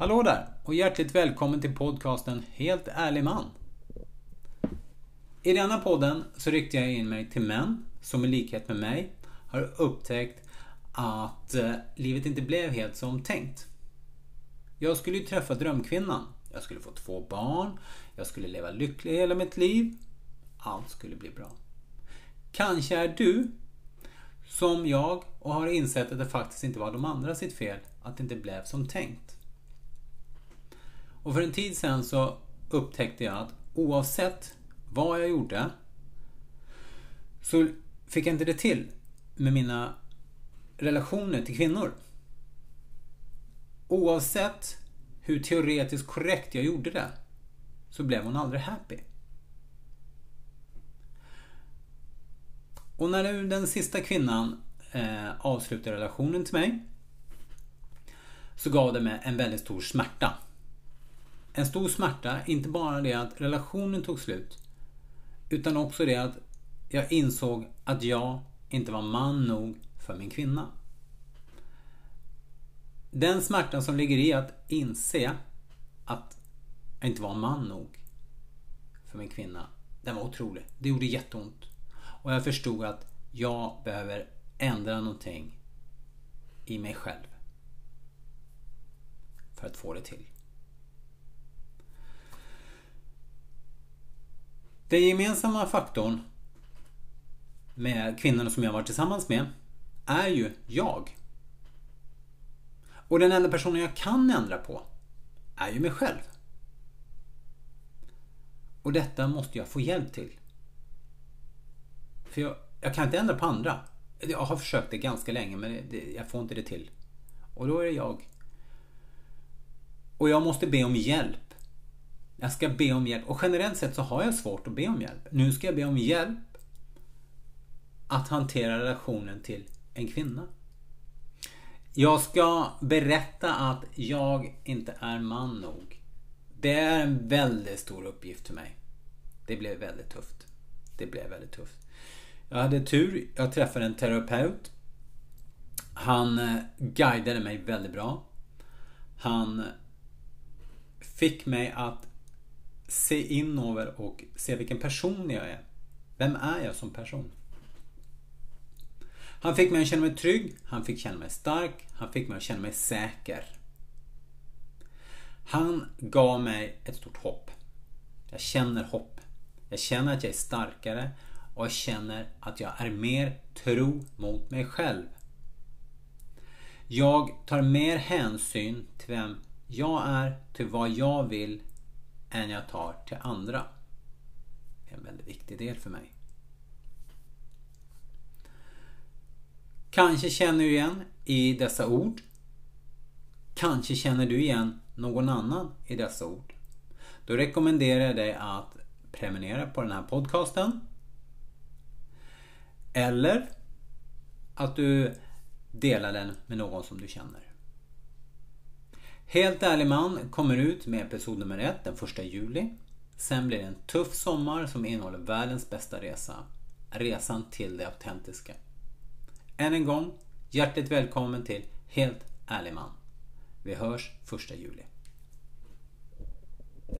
Hallå där och hjärtligt välkommen till podcasten Helt ärlig man. I denna podden så riktar jag in mig till män som i likhet med mig har upptäckt att eh, livet inte blev helt som tänkt. Jag skulle ju träffa drömkvinnan. Jag skulle få två barn. Jag skulle leva lycklig hela mitt liv. Allt skulle bli bra. Kanske är du som jag och har insett att det faktiskt inte var de andra sitt fel att det inte blev som tänkt. Och för en tid sedan så upptäckte jag att oavsett vad jag gjorde så fick jag inte det till med mina relationer till kvinnor. Oavsett hur teoretiskt korrekt jag gjorde det så blev hon aldrig happy. Och när nu den sista kvinnan eh, avslutade relationen till mig så gav det mig en väldigt stor smärta. En stor smärta, inte bara det att relationen tog slut utan också det att jag insåg att jag inte var man nog för min kvinna. Den smärtan som ligger i att inse att jag inte var man nog för min kvinna, den var otrolig. Det gjorde jätteont. Och jag förstod att jag behöver ändra någonting i mig själv. För att få det till. Den gemensamma faktorn med kvinnorna som jag varit tillsammans med är ju jag. Och den enda personen jag kan ändra på är ju mig själv. Och detta måste jag få hjälp till. För jag, jag kan inte ändra på andra. Jag har försökt det ganska länge men det, jag får inte det till. Och då är det jag. Och jag måste be om hjälp. Jag ska be om hjälp. Och generellt sett så har jag svårt att be om hjälp. Nu ska jag be om hjälp att hantera relationen till en kvinna. Jag ska berätta att jag inte är man nog. Det är en väldigt stor uppgift för mig. Det blev väldigt tufft. Det blev väldigt tufft. Jag hade tur. Jag träffade en terapeut. Han eh, guidade mig väldigt bra. Han fick mig att se in över och se vilken person jag är. Vem är jag som person? Han fick mig att känna mig trygg, han fick känna mig stark, han fick mig att känna mig säker. Han gav mig ett stort hopp. Jag känner hopp. Jag känner att jag är starkare och jag känner att jag är mer tro mot mig själv. Jag tar mer hänsyn till vem jag är, till vad jag vill, än jag tar till andra. Det är en väldigt viktig del för mig. Kanske känner du igen i dessa ord. Kanske känner du igen någon annan i dessa ord. Då rekommenderar jag dig att prenumerera på den här podcasten. Eller att du delar den med någon som du känner. Helt ärlig man kommer ut med episod nummer ett den 1 juli. Sen blir det en tuff sommar som innehåller världens bästa resa. Resan till det autentiska. Än en gång, hjärtligt välkommen till Helt ärlig man. Vi hörs 1 juli.